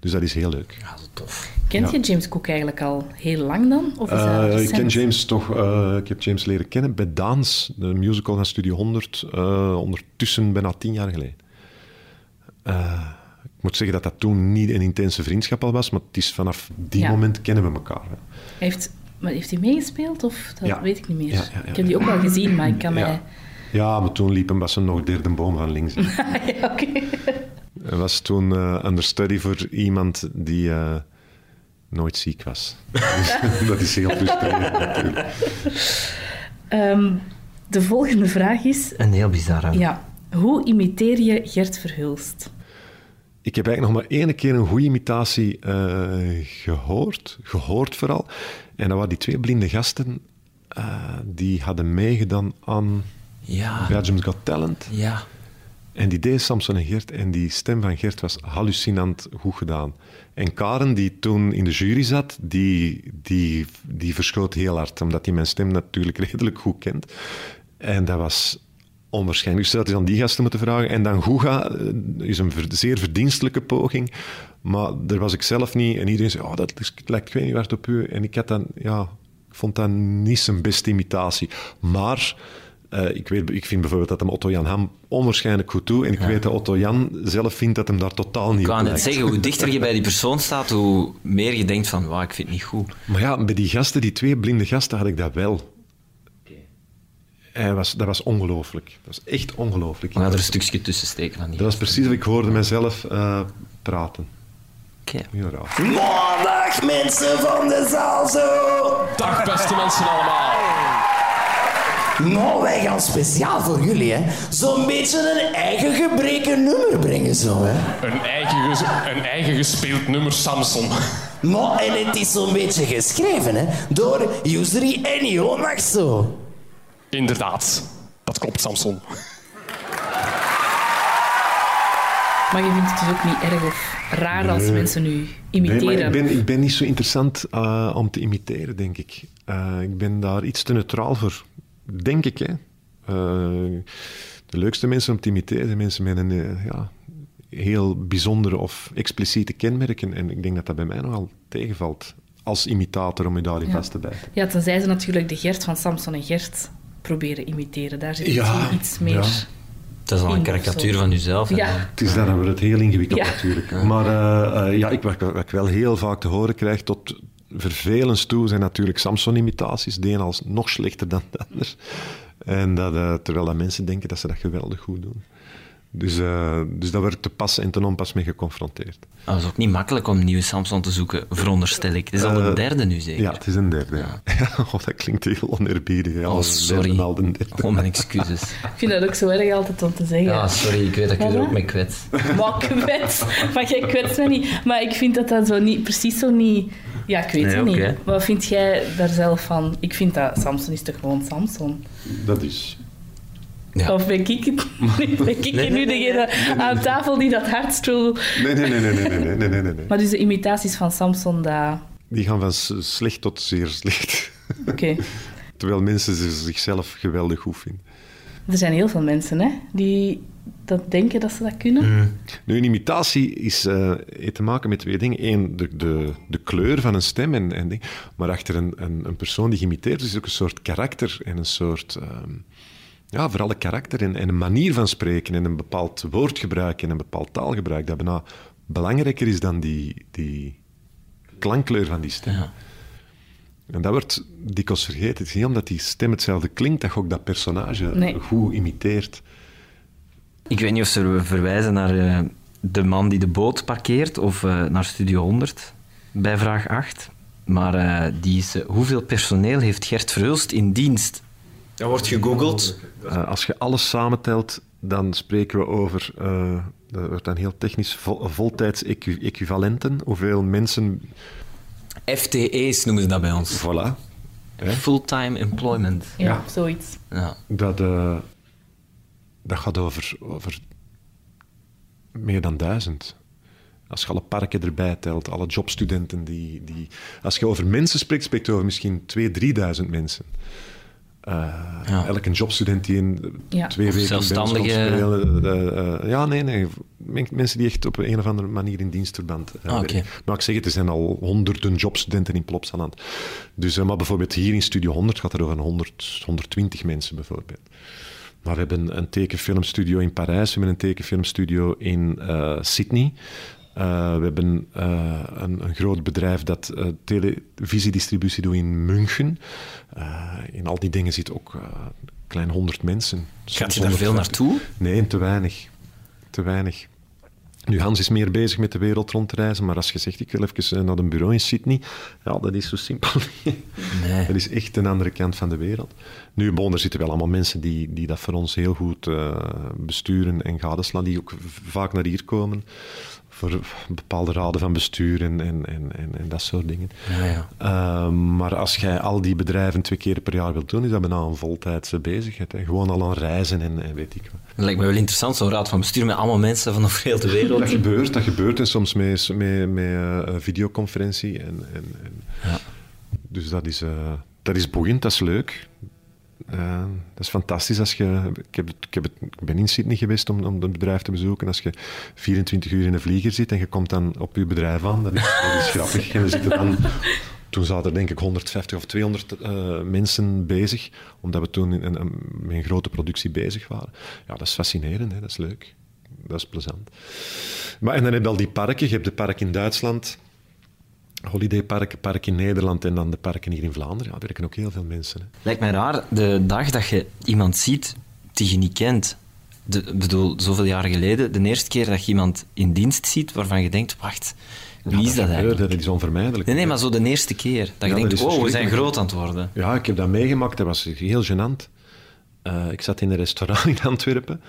Dus dat is heel leuk. Ja, dat is tof. Kent je James Cook eigenlijk al heel lang dan? Of is dat Eh, ik ken James toch, eh, ik heb James leren kennen bij Daans, de musical van Studio 100, eh, ondertussen bijna tien jaar geleden. Eh, ik moet zeggen dat dat toen niet een intense vriendschap al was, maar het is vanaf die Ja. moment kennen we elkaar. hè. Heeft, maar heeft hij meegespeeld of dat Ja. weet ik niet meer? Ja, ja, ja, ik heb die ook wel gezien, maar ik kan mij... Ja. maar toen liep hem was een nog derde boom van links. ja, oké. Hij was toen eh understudy voor iemand die eh, nooit ziek was. Dus dat is heel frustrerend natuurlijk. Ehm, de volgende vraag is... Een heel bizarre. Ja, hoe imiteer je Gert Verhulst? Ik heb eigenlijk nog maar één keer een goede imitatie eh, gehoord. Gehoord vooral. En dat waren die twee blinde gasten. eh, die hadden meegedaan aan Ja. Belgium's Got Talent. Ja. En die deed Samson en Gert. En die stem van Gert was hallucinant goed gedaan. En Karen, die toen in de jury zat, die, die, die verschoot heel hard. Omdat hij mijn stem natuurlijk redelijk goed kent. En dat was onwaarschijnlijk. Dus dat is aan die gasten moeten vragen. En dan Guga eh, is een zeer verdienstelijke poging. Maar daar was ik zelf niet. En iedereen zei, oh, dat lijkt ik weet niet hard op u. En ik had dan, ja, ik vond dat niet zijn beste imitatie. Maar... eh, ik, weet, ik vind bijvoorbeeld dat hem Otto Jan Ham onwaarschijnlijk goed doet. En ik weet dat Otto Jan zelf vindt dat hem daar totaal niet Ik op wou net lijkt. zeggen, hoe dichter je bij die persoon staat, hoe meer je denkt van, wauw, ik vind het niet goed. Maar ja, bij die gasten, die twee blinde gasten, had ik dat wel. Hij was, dat was ongelooflijk. Dat was echt ongelooflijk. Maar er een stukje tussen steken van die. Dat was precies wat ik hoorde mezelf eh, praten. Oké. Heel raar. Maandag mensen van de zaal zo. Dag beste mensen allemaal. Nou, wij gaan speciaal voor jullie, hè. Zo'n beetje een eigen gebreken nummer brengen, zo, hè. Een eigen, ges- een eigen gespeeld nummer Samson. Nou, en het is zo'n beetje geschreven, hè. Door Yusri en Jonas, zo. Inderdaad, dat klopt Samson. Maar je vindt het dus ook niet erg of raar als mensen nu Nee, imiteren. maar ik ben, ik ben niet zo interessant eh, om te imiteren, denk ik. Eh, ik ben daar iets te neutraal voor, denk ik. Hè. Eh, de leukste mensen om te imiteren zijn mensen met een eh, ja, heel bijzondere of expliciete kenmerken. En ik denk dat dat bij mij nogal tegenvalt als imitator om je daarin vast te bijten. Ja, tenzij ze natuurlijk de Gert van Samson en Gert proberen imiteren. Daar zit Ja, iets meer... ja. Dat is al een karikatuur van jezelf. Ja. dan- Het is dan wordt het heel ingewikkeld Ja. natuurlijk. Maar eh, ja, ik, wat, wat ik wel heel vaak te horen krijg, tot vervelens toe, zijn natuurlijk Samson-imitaties. De een als nog slechter dan de ander. En dat, eh, terwijl dat mensen denken dat ze dat geweldig goed doen. Dus, eh, dus daar word ik te pas en te onpas mee geconfronteerd. Ah, Het is ook niet makkelijk om een nieuwe Samson te zoeken, veronderstel ik. Het is al Eh, een derde nu zeker. Ja, het is een derde. Ja. oh, dat klinkt heel oneerbiedig. Ja, Oh, sorry. al de derde. Oh, mijn excuses. Ik vind dat ook zo erg altijd om te zeggen. Ja, sorry, ik weet dat ik je er ook mee kwets. Maar kwets. Maar jij kwetst me niet. Maar ik vind dat dat zo niet, precies zo niet... Ja, ik weet Nee, het niet. Wat vind jij daar zelf van? Ik vind dat Samson is toch gewoon Samson? Dat is... Of ben ik, ben ik nee, nu degene aan tafel die dat hartstroel. Nee, nee, nee, nee, nee, nee, nee, nee, Maar dus de imitaties van Samson, daar... Die gaan van slecht tot zeer slecht. Oké. Terwijl mensen zichzelf geweldig goed vinden. Er zijn heel veel mensen hè, die dat denken dat ze dat kunnen. Nu, een imitatie is, heeft te maken met twee dingen. Eén, de, de, de kleur van een stem en, en ding. Maar achter een, een, een persoon die geïmiteerd is ook een soort karakter en een soort ja, vooral een karakter en, en een manier van spreken en een bepaald woordgebruik en een bepaald taalgebruik dat bijna belangrijker is dan die, die klankkleur van die stem. Ja. En dat wordt dikwijls vergeten. Het is niet omdat die stem hetzelfde klinkt, dat je ook dat personage Nee. goed imiteert. Ik weet niet of ze verwijzen naar eh, de man die de boot parkeert of eh, naar Studio 100 bij vraag 8. Maar eh, die is, hoeveel personeel heeft Gert Verhulst in dienst? Dat wordt gegoogeld. Eh, als je alles samentelt, dan spreken we over, eh, dat wordt dan heel technisch, vol, voltijds-equivalenten. Hoeveel mensen... FTE's noemen ze dat bij ons. Voilà. Fulltime employment. Ja, zoiets. Ja. Dat, eh, dat gaat over, over meer dan duizend. Als je alle parken erbij telt, alle jobstudenten die, die... Als je over mensen spreekt, spreekt je over misschien 2.000, 3.000 mensen. Eh, Ja. Elke jobstudent die in Ja. twee Of weken zelfstandige- spelen. eh, eh, ja, nee, nee. Men- Mensen die echt op een of andere manier in dienstverband Ah, oké. werken. Maar ik zeg het, er zijn al honderden jobstudenten in Plopsaland. Dus, eh, maar bijvoorbeeld hier in Studio 100 gaat het over een 100, 120 mensen bijvoorbeeld. Maar we hebben een tekenfilmstudio in Parijs, we hebben een tekenfilmstudio in eh, Sydney. Eh, we hebben eh, een, een groot bedrijf dat eh, televisiedistributie doet in München. In al die dingen zit ook klein 100 mensen. Gaat je daar veel 150. naartoe? Nee, te weinig. Te weinig. Nu, Hans is meer bezig met de wereld rond te reizen, maar als je zegt, ik wil even naar een bureau in Sydney, ja, dat is zo simpel. Nee. Dat is echt een andere kant van de wereld. Nu, bon, er zitten wel allemaal mensen die, die dat voor ons heel goed besturen en gadeslaan, die ook vaak naar hier komen voor bepaalde raden van bestuur en, en, en, en, en dat soort dingen. Ja, ja. Uh, maar als jij al die bedrijven twee keer per jaar wilt doen, is dat bijna een voltijdse bezigheid. Hè. Gewoon al aan reizen en, en weet ik wat. Dat lijkt me wel interessant, zo'n raad van bestuur met allemaal mensen van over heel de wereld. Dat gebeurt, dat gebeurt. En soms met, met, met uh, videoconferentie. En, en, en Ja. Dus dat is, uh, dat is boeiend, dat is leuk. Uh, dat is fantastisch. Als je, ik, heb, ik, heb het, ik ben in Sydney geweest om, om het bedrijf te bezoeken. Als je 24 uur in een vlieger zit en je komt dan op je bedrijf aan, dat is, dat grappig. Dan, toen zaten er denk ik 150 of 200 uh, mensen bezig, omdat we toen in, met een grote productie bezig waren. Ja, dat is fascinerend, hè? dat is leuk. Dat is plezant. Maar, en dan heb je al die parken. Je hebt de park in Duitsland, holidaypark, park in Nederland en dan de parken hier in Vlaanderen. Ja, daar werken ook heel veel mensen. Hè. Lijkt mij raar, de dag dat je iemand ziet die je niet kent. Ik bedoel, zoveel jaren geleden, de eerste keer dat je iemand in dienst ziet waarvan je denkt, wacht, Wie is dat eigenlijk? Dat is onvermijdelijk. Nee, nee, maar zo de eerste keer. Dat je Ja, dat denkt, oh, we zijn groot aan het worden. Ja, ik heb dat meegemaakt. Dat was heel gênant. Eh, ik zat in een restaurant in Antwerpen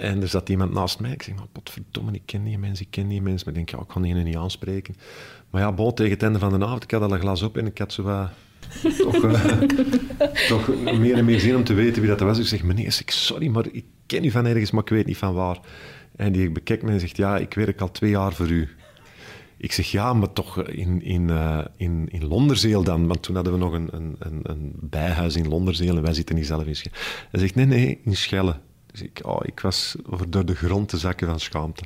en er zat iemand naast mij. Ik zeg, maar potverdomme, ik ken die mensen, ik ken die mensen. Maar ik denk, ja, ik kan die niet aanspreken. Maar ja, bon, tegen het einde van de avond, ik had al een glas op en ik had zo wat... toch, eh, toch meer en meer zin om te weten wie dat was. Ik zeg, meneer, ik zeg, sorry, maar ik ken u van ergens, maar ik weet niet van waar. En die bekijkt me en zegt, ja, ik werk al twee jaar voor u. Ik zeg, ja, maar toch in, in, eh, in, in Londerzeel dan. Want toen hadden we nog een, een, een, een bijhuis in Londerzeel en wij zitten niet zelf in Schelle. Hij zegt, nee, nee, in Schelle. Dus ik, oh, ik was door de grond te zakken van schaamte.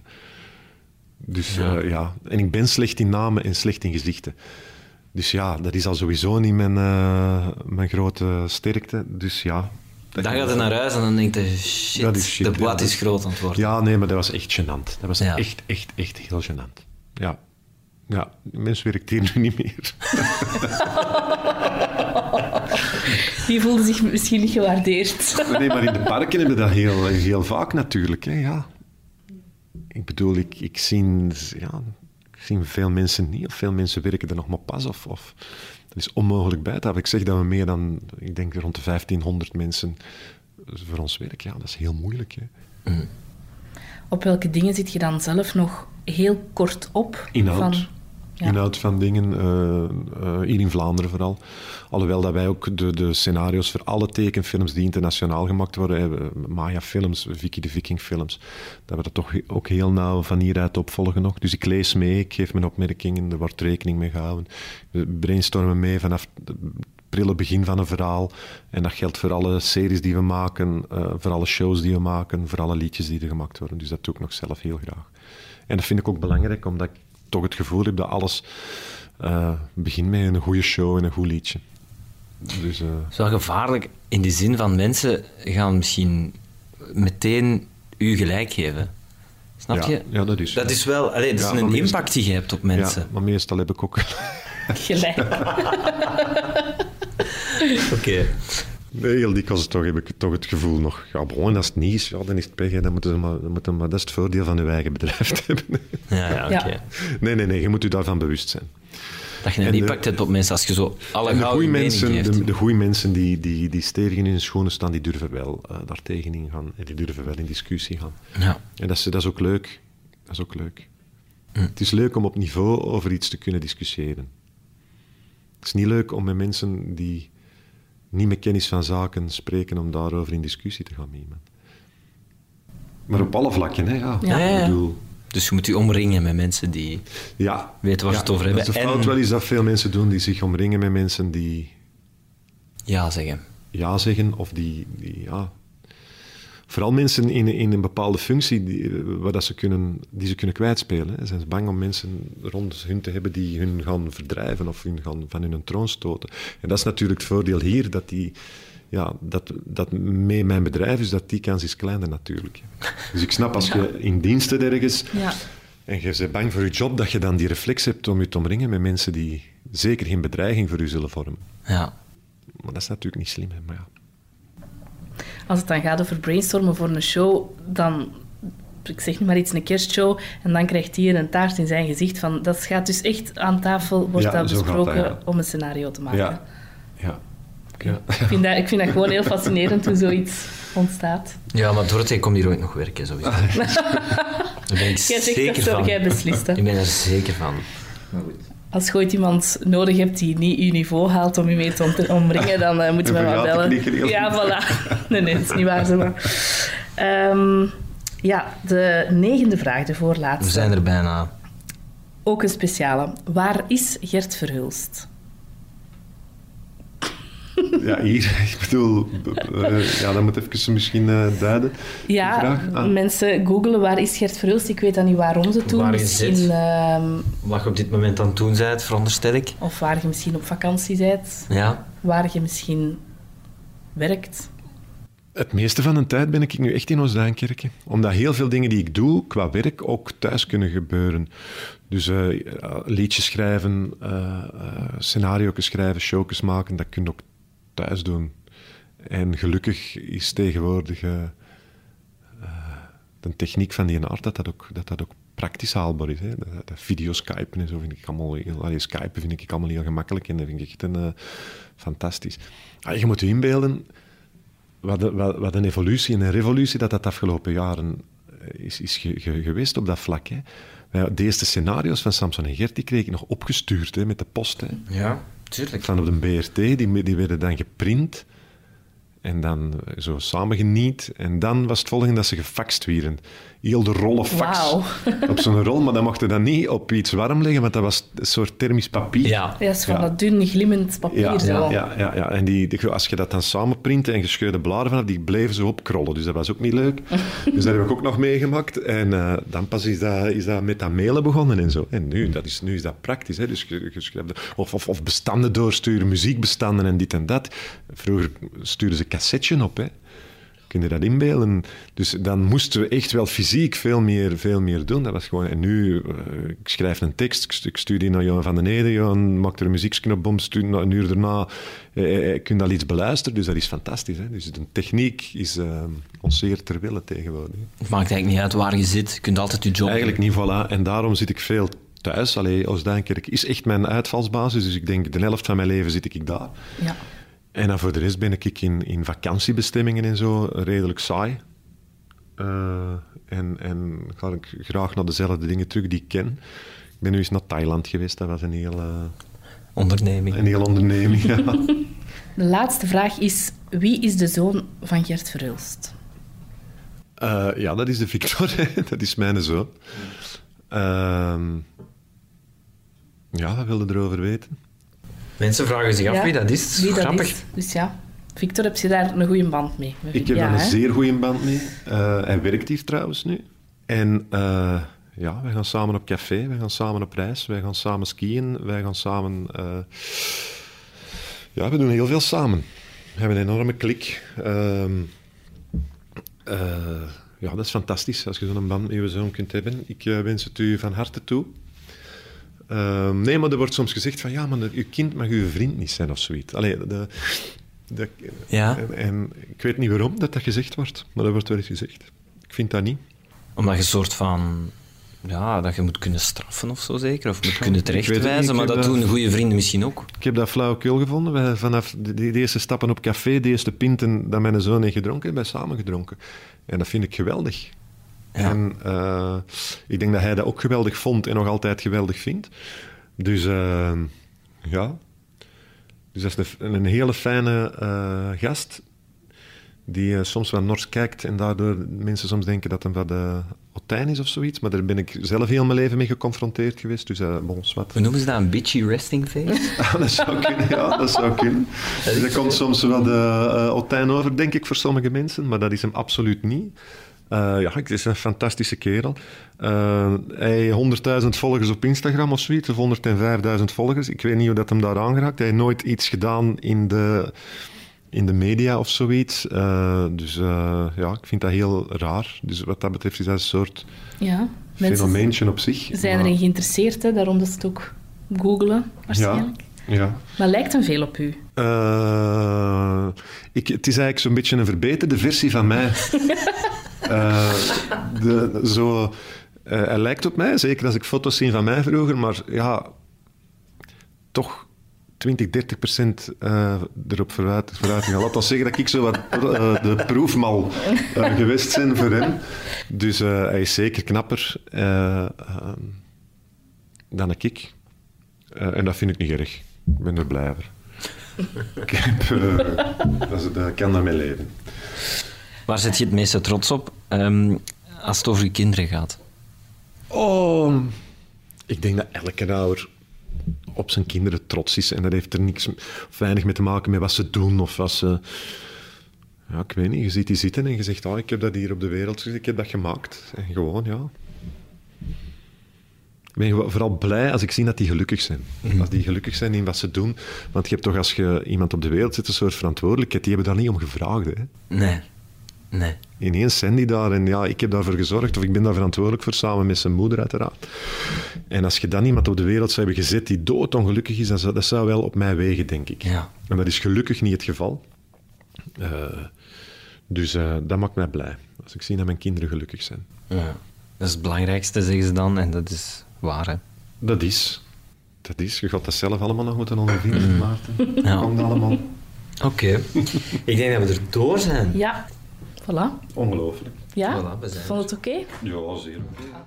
Dus ja. ja, en ik ben slecht in namen en slecht in gezichten. Dus ja, dat is al sowieso niet mijn, eh, mijn grote sterkte. Dus ja. Dan gaat je naar huis en dan denkt je, shit, de blad is groot aan het worden. Ja, nee, maar dat was echt gênant. Dat was Ja. echt, echt, echt heel gênant. Ja. Ja, die mens werkt hier nu niet meer. Die voelde zich misschien niet gewaardeerd. Nee, maar in de parken hebben we dat heel, heel vaak natuurlijk. Hè, ja. Ik bedoel, ik, ik, zie, ja, ik zie veel mensen niet, of veel mensen werken er nog maar pas. Of, of, dat is onmogelijk bij te houden. Ik zeg dat we meer dan, ik denk rond de 1500 mensen voor ons werken. Ja, dat is heel moeilijk. Hè. Op welke dingen zit je dan zelf nog heel kort op? Inhoud. Van, ja. Inhoud van dingen, eh, eh, hier in Vlaanderen vooral. Alhoewel dat wij ook de, de scenario's voor alle tekenfilms die internationaal gemaakt worden, hebben, Maya films, Vicky de Viking films, dat we dat toch ook heel nauw van hieruit opvolgen nog. Dus ik lees mee, ik geef mijn opmerkingen, er wordt rekening mee gehouden. We brainstormen mee vanaf het prille begin van een verhaal. En dat geldt voor alle series die we maken, eh, voor alle shows die we maken, voor alle liedjes die er gemaakt worden. Dus dat doe ik nog zelf heel graag. En dat vind ik ook belangrijk, omdat ik toch het gevoel heb dat alles eh, begint met een goede show en een goed liedje. Dus eh, Het is wel gevaarlijk in de zin van mensen gaan misschien meteen u gelijk geven. Snap ja, je? ja, dat is Dat is wel allee, dat Ja, is een meestal- impact die je hebt op mensen. Ja, maar meestal heb ik ook... Gelijk. Oké. Heel dikwijls toch heb ik toch het gevoel nog... Ja, bon, als het niet is, ja, dan is het pech. hè. Dan moeten ze maar, dan moeten, maar dat is het voordeel van uw eigen bedrijf te hebben. Ja, ja, oké. Ja. Nee, nee, nee. Je moet u daarvan bewust zijn. Dat je een impact hebt op mensen als je zo alle goede mensen, geeft. de, de goeie mensen die, die, die stevig in hun schoenen staan, die durven wel uh, daar tegenin gaan. En die durven wel in discussie gaan. Ja. En dat is, dat is ook leuk. Dat is ook leuk. Het is leuk om op niveau over iets te kunnen discussiëren. Het is niet leuk om met mensen die niet met kennis van zaken spreken, om daarover in discussie te gaan met iemand. Maar op alle vlakken, hè? Ja. Ja. Ja, ja. Ik bedoel, Dus je moet je omringen met mensen die... ja. Weten waar ze het over hebben. Dat is de fout En- wel is dat veel mensen doen die zich omringen met mensen die Ja zeggen. ja zeggen of die, die ja. Vooral mensen in, in een bepaalde functie die, eh, waar dat ze kunnen, die ze kunnen kwijtspelen. Hè. Zijn ze bang om mensen rond hun te hebben die hun gaan verdrijven of hun gaan van hun troon stoten. En dat is natuurlijk het voordeel hier, dat die, ja, dat, dat mee mijn bedrijf is, dat die kans is kleiner natuurlijk. Dus ik snap als je in dienst bent ergens Ja. en je bent bang voor je job, dat je dan die reflex hebt om je te omringen met mensen die zeker geen bedreiging voor u zullen vormen. Ja. Maar dat is natuurlijk niet slim, hè. maar ja. Als het dan gaat over brainstormen voor een show, dan, ik zeg nu maar iets, een kerstshow, en dan krijgt hij een taart in zijn gezicht van, dat gaat dus echt aan tafel, wordt Ja, dat besproken dat, ja. om een scenario te maken. Ja. Ja. ja. Ik, vind dat, ik vind dat gewoon heel fascinerend hoe zoiets ontstaat. Ja, maar Dorothee komt hier ooit nog werken, sowieso. Daar ben ik Jij zegt dat zeker zo, van. jij beslist, hè. Ik ben er zeker van. Als je ooit iemand nodig hebt die niet je niveau haalt om je mee te omringen, dan eh, moeten we maar bellen. ik niet geregeld. Ja, voilà. Nee, nee, dat is niet waar. Zo maar. Ehm, ja, de negende vraag, de We voorlaatste. zijn er bijna. Ook een speciale. Waar is Gert Verhulst? Ja, hier. Ik bedoel, eh, ja, dat moet even misschien eh, duiden. Ja, vraag. Ah. mensen googelen waar is Gert Verhulst. Ik weet dan niet waarom ze het doen. Waar je misschien, zit. ehm, Wat je op dit moment aan het doen bent, veronderstel ik. of waar je misschien op vakantie bent. Ja. Waar je misschien werkt. Het meeste van de tijd ben ik nu echt in Oostduinkerke. Omdat heel veel dingen die ik doe qua werk ook thuis kunnen gebeuren. Dus eh, liedjes schrijven, scenario's schrijven, showjes maken, dat kun je ook thuis doen. En gelukkig is tegenwoordig eh, eh, de techniek van die aard, dat dat ook, dat dat ook praktisch haalbaar is. Hè. Dat, dat videoskypen en zo vind ik allemaal heel... Allee, skypen vind ik allemaal heel gemakkelijk en dat vind ik echt een, eh, fantastisch. Ah, je moet je inbeelden, wat, wat, een evolutie en een revolutie dat dat de afgelopen jaren is, is ge- ge- geweest op dat vlak. Hè. De eerste scenario's van Samson en Gert die kreeg ik nog opgestuurd hè, met de post. Hè. Ja, tuurlijk. Van op de BRT, die, die werden dan geprint en dan zo samengeniet. En dan was het volgende dat ze gefaxt werden. Heel de rollen fax op zo'n rol, maar dan mocht je dat niet op iets warm leggen, want dat was een soort thermisch papier. Ja. Ja, dat is van Ja. dat dun, glimmend papier. Ja, zo. ja, ja, ja, ja. En die, die- als je dat dan samenprintte en gescheurde bladeren vanaf, die bleven zo opkrollen. Dus dat was ook niet leuk. dus dat heb ik ook nog meegemaakt. En eh, dan pas is dat, is dat met dat mailen begonnen en zo. En nu, dat is, nu is dat praktisch. Hè. Dus je, je schrijft- of, of, of bestanden doorsturen, muziekbestanden en dit en dat. Vroeger stuurden ze cassettjes op, hè. Kun je dat inbeelden? Dus dan moesten we echt wel fysiek veel meer, veel meer doen. Dat was gewoon... En nu, eh, ik schrijf een tekst, ik stu- ik stuur die naar Johan van den Ede, Johan maakt er een muzieksknop, bom, stuur, na- een uur daarna eh, eh, kun je al iets beluisteren. Dus dat is fantastisch. Hè? Dus de techniek is eh, ons zeer ter wille tegenwoordig. Het maakt eigenlijk niet uit waar je zit. Je kunt altijd je job Eigenlijk niet, voilà. En daarom zit ik veel thuis. Allee, Oostduinkerk is echt mijn uitvalsbasis. Dus ik denk, de helft van mijn leven zit ik daar. Ja. En dan voor de rest ben ik in, in vakantiebestemmingen en zo redelijk saai. Eh, en, en ga ik graag naar dezelfde dingen terug die ik ken. Ik ben nu eens naar Thailand geweest. Dat was een heel, eh, onderneming. een heel onderneming. ja. De laatste vraag is: wie is de zoon van Gert Verhulst? Eh, ja, dat is de Victor. dat is mijn zoon. Ehm, ja, wat wilde erover weten? Mensen vragen zich af Ja, wie dat is. Wie dat grappig. is. Dus ja, Victor, heb je daar een goede band mee? Ik heb ja, daar een hè? zeer goede band mee. Eh, hij werkt hier trouwens nu. En eh, ja, wij gaan samen op café, wij gaan samen op reis, wij gaan samen skiën, wij gaan samen... eh, ja, we doen heel veel samen. We hebben een enorme klik. Ehm, eh, ja, dat is fantastisch als je zo'n band met je zoon kunt hebben. Ik wens het u van harte toe. Ehm, nee, maar er wordt soms gezegd van ja, maar je kind mag uw vriend niet zijn of zoiets. Allee, de, de, Ja. en, en ik weet niet waarom dat dat gezegd wordt, maar dat wordt wel eens gezegd. Ik vind dat niet. Omdat je een soort van... Ja, dat je moet kunnen straffen of zo zeker. Of moet kunnen niet. terechtwijzen. Maar dat dat- doen goede vrienden misschien ook. Ik heb dat flauwekul gevonden. Wij, vanaf de, de eerste stappen op café, de eerste pinten dat mijn zoon heeft gedronken, hebben wij samen gedronken. En dat vind ik geweldig. Ja. En eh, ik denk dat hij dat ook geweldig vond en nog altijd geweldig vindt. Dus eh, ja. Dus dat is een, een hele fijne eh, gast. Die soms wat nors kijkt en daardoor mensen soms denken dat hem wat Otijn is of zoiets. Maar daar ben ik zelf heel mijn leven mee geconfronteerd geweest. Dus uh, bon, wat. Hoe noemen ze dat? Een bitchy resting face? Ah, dat zou kunnen, ja, dat zou kunnen. Dus komt soms wat uh, Otijn over, denk ik, voor sommige mensen. Maar dat is hem absoluut niet. Uh, ja, het is een fantastische kerel. Uh, hij heeft 100.000 volgers op Instagram of zoiets, of 105.000 volgers. Ik weet niet hoe dat hem daar aangeraakt. Hij heeft nooit iets gedaan in de, in de media of zoiets. Uh, dus ja, ik vind dat heel raar. Dus wat dat betreft is dat een soort ja, fenomeentje op zich. zijn maar... erin geïnteresseerd, hè? daarom dat ze het ook googelen, waarschijnlijk. Ja, ja. Maar lijkt hem veel op u? Uh, ik, het is eigenlijk zo'n beetje een verbeterde versie van mij. uh, de, zo, uh, hij lijkt op mij, zeker als ik foto's zie van mij vroeger, maar ja, toch 20, 30 procent uh, erop vooruit, vooruit gaan. Laat ons zeggen dat ik zo wat de proefmal geweest ben voor hem. Dus hij is zeker knapper dan ik. en dat vind ik niet erg. Ik ben er blij over. ik heb, dat, dat kan daarmee leven. Waar zit je het meeste trots op um, als het over je kinderen gaat? Oh, ik denk dat elke ouder op zijn kinderen trots is. En dat heeft er niks of weinig mee te maken met wat ze doen of wat ze... Ja, ik weet niet. Je ziet die zitten en je zegt, oh, ik heb dat hier op de wereld ik heb dat gemaakt. En gewoon, ja. Ik ben vooral blij als ik zie dat die gelukkig zijn. Mm-hmm. Als die gelukkig zijn in wat ze doen. Want je hebt toch, als je iemand op de wereld zet, een soort verantwoordelijkheid. Die hebben daar niet om gevraagd, hè. Nee. Nee. Ineens Sandy daar en ja, ik heb daarvoor gezorgd of ik ben daar verantwoordelijk voor samen met zijn moeder uiteraard. En als je dan iemand op de wereld zou hebben gezet die doodongelukkig is, dat zou, dat zou wel op mij wegen, denk ik. Ja. En dat is gelukkig niet het geval. Eh, dus eh, dat maakt mij blij. Als ik zie dat mijn kinderen gelukkig zijn. Ja. Dat is het belangrijkste, zeggen ze dan, en dat is waar, hè? Dat is. Dat is. Je gaat dat zelf allemaal nog moeten ondervinden, Maarten. Ja. Komt allemaal. Oké. Ik denk dat we er door zijn. Ja. Voilà. Ongelooflijk. Ja? Voilà, we zijn Vond het oké? Okay? Ja, zeer oké. Okay.